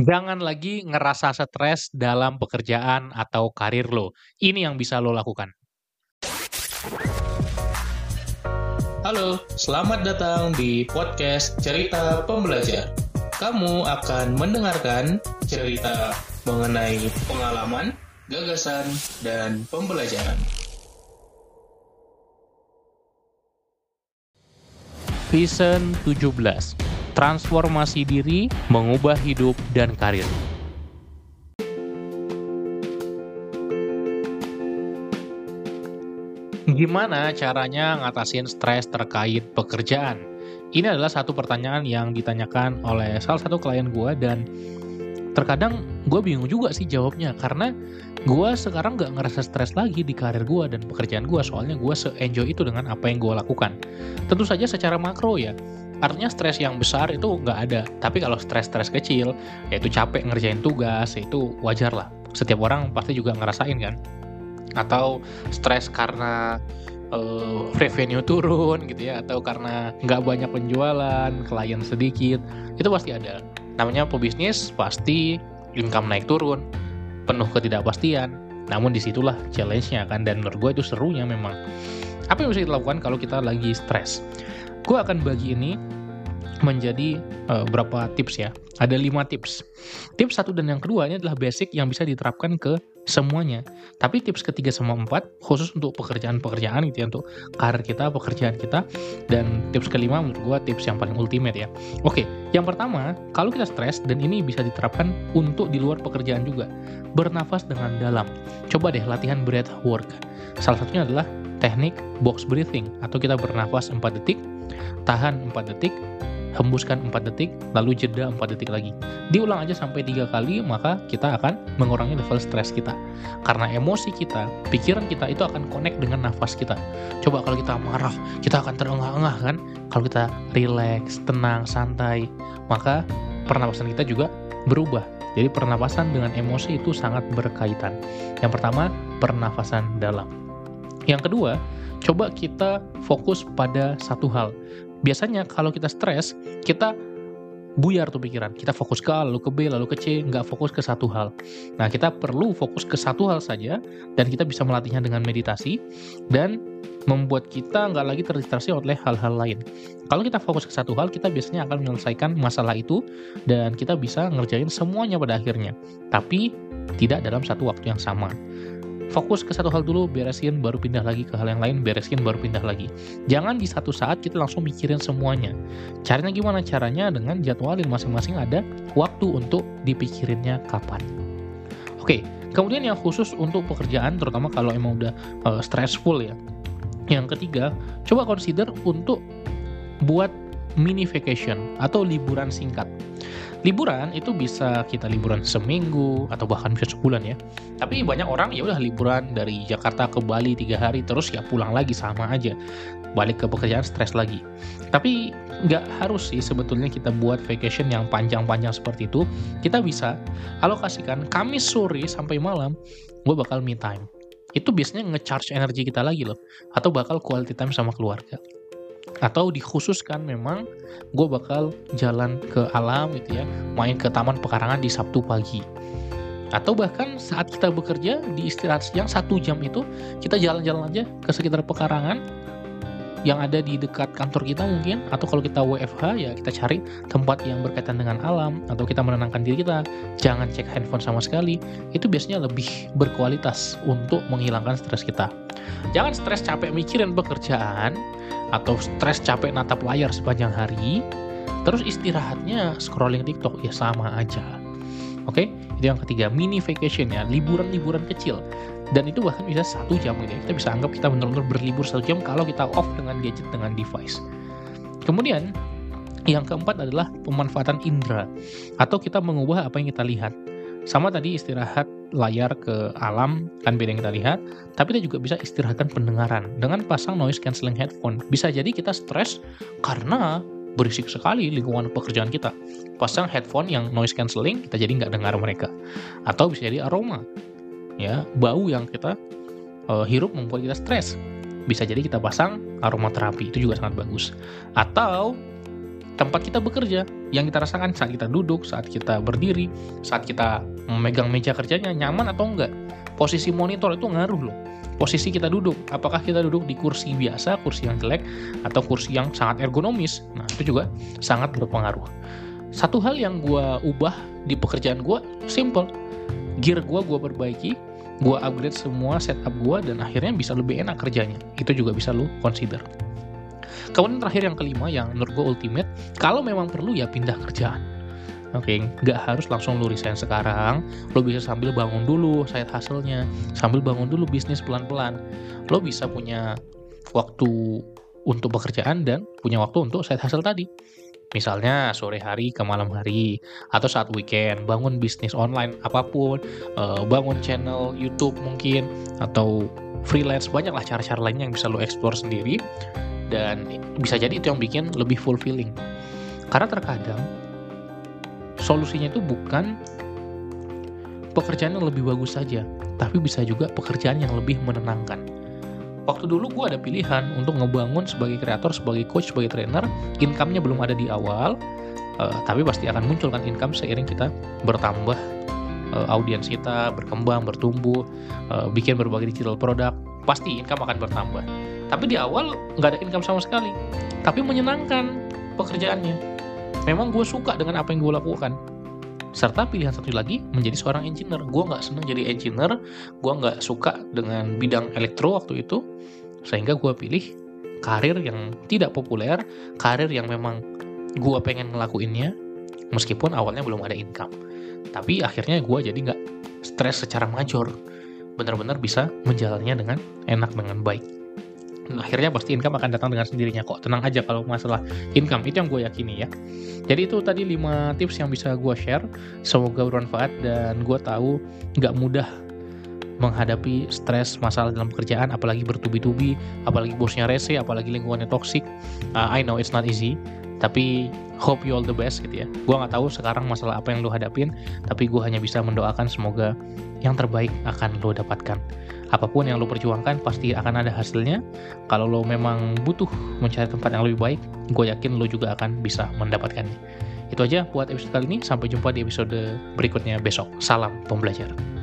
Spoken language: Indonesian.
Jangan lagi ngerasa stres dalam pekerjaan atau karir lo. Ini yang bisa lo lakukan. Halo, selamat datang di podcast Cerita Pembelajar. Kamu akan mendengarkan cerita mengenai pengalaman, gagasan, dan pembelajaran. Vision 17. Transformasi diri, mengubah hidup dan karir. Gimana caranya ngatasin stres terkait pekerjaan? Ini adalah satu pertanyaan yang ditanyakan oleh salah satu klien gue dan terkadang gue bingung juga sih jawabnya karena gue sekarang gak ngerasa stres lagi di karir gue dan pekerjaan gue soalnya gue se-enjoy itu dengan apa yang gue lakukan. Tentu saja secara makro ya, artinya stres yang besar itu nggak ada. Tapi kalau stres-stres kecil, yaitu capek ngerjain tugas, itu wajar lah. Setiap orang pasti juga ngerasain kan? Atau stres karena uh, revenue turun gitu ya atau karena nggak banyak penjualan klien sedikit itu pasti ada. Namanya pebisnis pasti income naik turun penuh ketidakpastian. Namun di situlah challenge-nya kan? Dan menurut gue itu serunya memang. Apa yang bisa dilakukan kalau kita lagi stres gue akan bagi ini menjadi uh, berapa tips ya ada lima tips tips satu dan yang kedua ini adalah basic yang bisa diterapkan ke semuanya. Tapi tips ketiga sama empat khusus untuk pekerjaan-pekerjaan gitu ya untuk karir kita, pekerjaan kita. Dan tips kelima menurut gue tips yang paling ultimate ya. Oke, yang pertama kalau kita stres dan ini bisa diterapkan untuk di luar pekerjaan juga. Bernafas dengan dalam. Coba deh latihan breath work. Salah satunya adalah teknik box breathing atau kita bernafas 4 detik, tahan 4 detik, hembuskan 4 detik, lalu jeda 4 detik lagi. Diulang aja sampai tiga kali, maka kita akan mengurangi level stres kita. Karena emosi kita, pikiran kita itu akan connect dengan nafas kita. Coba kalau kita marah, kita akan terengah-engah kan? Kalau kita relax, tenang, santai, maka pernapasan kita juga berubah. Jadi pernapasan dengan emosi itu sangat berkaitan. Yang pertama, pernafasan dalam. Yang kedua, coba kita fokus pada satu hal biasanya kalau kita stres kita buyar tuh pikiran. Kita fokus ke A, lalu ke B, lalu ke C, nggak fokus ke satu hal. Nah, kita perlu fokus ke satu hal saja, dan kita bisa melatihnya dengan meditasi, dan membuat kita nggak lagi terdistraksi oleh hal-hal lain. Kalau kita fokus ke satu hal, kita biasanya akan menyelesaikan masalah itu, dan kita bisa ngerjain semuanya pada akhirnya. Tapi, tidak dalam satu waktu yang sama fokus ke satu hal dulu, beresin, baru pindah lagi ke hal yang lain, beresin, baru pindah lagi. Jangan di satu saat kita langsung mikirin semuanya. Caranya gimana? Caranya dengan jadwalin masing-masing ada waktu untuk dipikirinnya kapan. Oke, kemudian yang khusus untuk pekerjaan, terutama kalau emang udah uh, stressful ya. Yang ketiga, coba consider untuk buat mini vacation atau liburan singkat. Liburan itu bisa kita liburan seminggu atau bahkan bisa sebulan ya. Tapi banyak orang ya udah liburan dari Jakarta ke Bali tiga hari terus ya pulang lagi sama aja. Balik ke pekerjaan stres lagi. Tapi nggak harus sih sebetulnya kita buat vacation yang panjang-panjang seperti itu. Kita bisa alokasikan Kamis sore sampai malam gue bakal me time. Itu biasanya nge-charge energi kita lagi loh. Atau bakal quality time sama keluarga atau dikhususkan memang gue bakal jalan ke alam gitu ya main ke taman pekarangan di Sabtu pagi. Atau bahkan saat kita bekerja di istirahat siang satu jam itu kita jalan-jalan aja ke sekitar pekarangan yang ada di dekat kantor kita mungkin atau kalau kita WFH ya kita cari tempat yang berkaitan dengan alam atau kita menenangkan diri kita jangan cek handphone sama sekali itu biasanya lebih berkualitas untuk menghilangkan stres kita jangan stres capek mikirin pekerjaan atau stres capek natap layar sepanjang hari, terus istirahatnya scrolling TikTok ya sama aja. Oke, itu yang ketiga mini vacation ya, liburan-liburan kecil. Dan itu bahkan bisa satu jam gitu ya. Kita bisa anggap kita benar-benar berlibur satu jam kalau kita off dengan gadget dengan device. Kemudian yang keempat adalah pemanfaatan indera atau kita mengubah apa yang kita lihat. Sama tadi istirahat layar ke alam kan beda yang kita lihat tapi kita juga bisa istirahatkan pendengaran dengan pasang noise cancelling headphone bisa jadi kita stres karena berisik sekali lingkungan pekerjaan kita. Pasang headphone yang noise cancelling kita jadi nggak dengar mereka. Atau bisa jadi aroma. Ya bau yang kita uh, hirup membuat kita stres. Bisa jadi kita pasang aromaterapi itu juga sangat bagus. Atau tempat kita bekerja yang kita rasakan saat kita duduk, saat kita berdiri, saat kita memegang meja kerjanya nyaman atau enggak. Posisi monitor itu ngaruh loh. Posisi kita duduk, apakah kita duduk di kursi biasa, kursi yang jelek, atau kursi yang sangat ergonomis? Nah, itu juga sangat berpengaruh. Satu hal yang gue ubah di pekerjaan gue, simple. Gear gue gue perbaiki, gue upgrade semua setup gue, dan akhirnya bisa lebih enak kerjanya. Itu juga bisa lo consider. Kemudian terakhir yang kelima yang menurut gue ultimate, kalau memang perlu ya pindah kerjaan. Oke, okay, nggak harus langsung lu resign sekarang. Lo bisa sambil bangun dulu side hustle-nya, sambil bangun dulu bisnis pelan-pelan. Lo bisa punya waktu untuk pekerjaan dan punya waktu untuk side hustle tadi. Misalnya sore hari ke malam hari, atau saat weekend, bangun bisnis online apa pun, eh, bangun channel YouTube mungkin, atau freelance, banyaklah cara-cara lainnya yang bisa lo explore sendiri dan bisa jadi itu yang bikin lebih fulfilling karena terkadang solusinya itu bukan pekerjaan yang lebih bagus saja tapi bisa juga pekerjaan yang lebih menenangkan. Waktu dulu gue ada pilihan untuk ngebangun sebagai kreator, sebagai coach, sebagai trainer income-nya belum ada di awal uh, tapi pasti akan muncul kan income seiring kita bertambah uh, audiens kita berkembang, bertumbuh uh, bikin berbagai digital produk pasti income akan bertambah. Tapi di awal nggak ada income sama sekali tapi menyenangkan pekerjaannya memang gue suka dengan apa yang gue lakukan. Serta pilihan satu lagi menjadi seorang engineer. Gue nggak senang jadi engineer. Gue nggak suka dengan bidang elektro waktu itu. Sehingga gue pilih karir yang tidak populer karir yang memang gue pengen ngelakuinnya meskipun awalnya belum ada income. Tapi akhirnya gue jadi nggak stres secara major. Benar-benar bisa menjalannya dengan enak dengan baik akhirnya pasti income akan datang dengan sendirinya kok. Tenang aja kalau masalah income. Itu yang gue yakini ya. Jadi itu tadi 5 tips yang bisa gue share. Semoga bermanfaat dan gue tahu nggak mudah menghadapi stres masalah dalam pekerjaan apalagi bertubi-tubi apalagi bosnya rese apalagi lingkungannya toxic. Uh, I know it's not easy tapi hope you all the best gitu ya. Gue nggak tahu sekarang masalah apa yang lo hadapin tapi gue hanya bisa mendoakan semoga yang terbaik akan lo dapatkan apa pun yang lo perjuangkan pasti akan ada hasilnya. Kalau lo memang butuh mencari tempat yang lebih baik gue yakin lo juga akan bisa mendapatkannya. Itu aja buat episode kali ini. Sampai jumpa di episode berikutnya besok. Salam pembelajar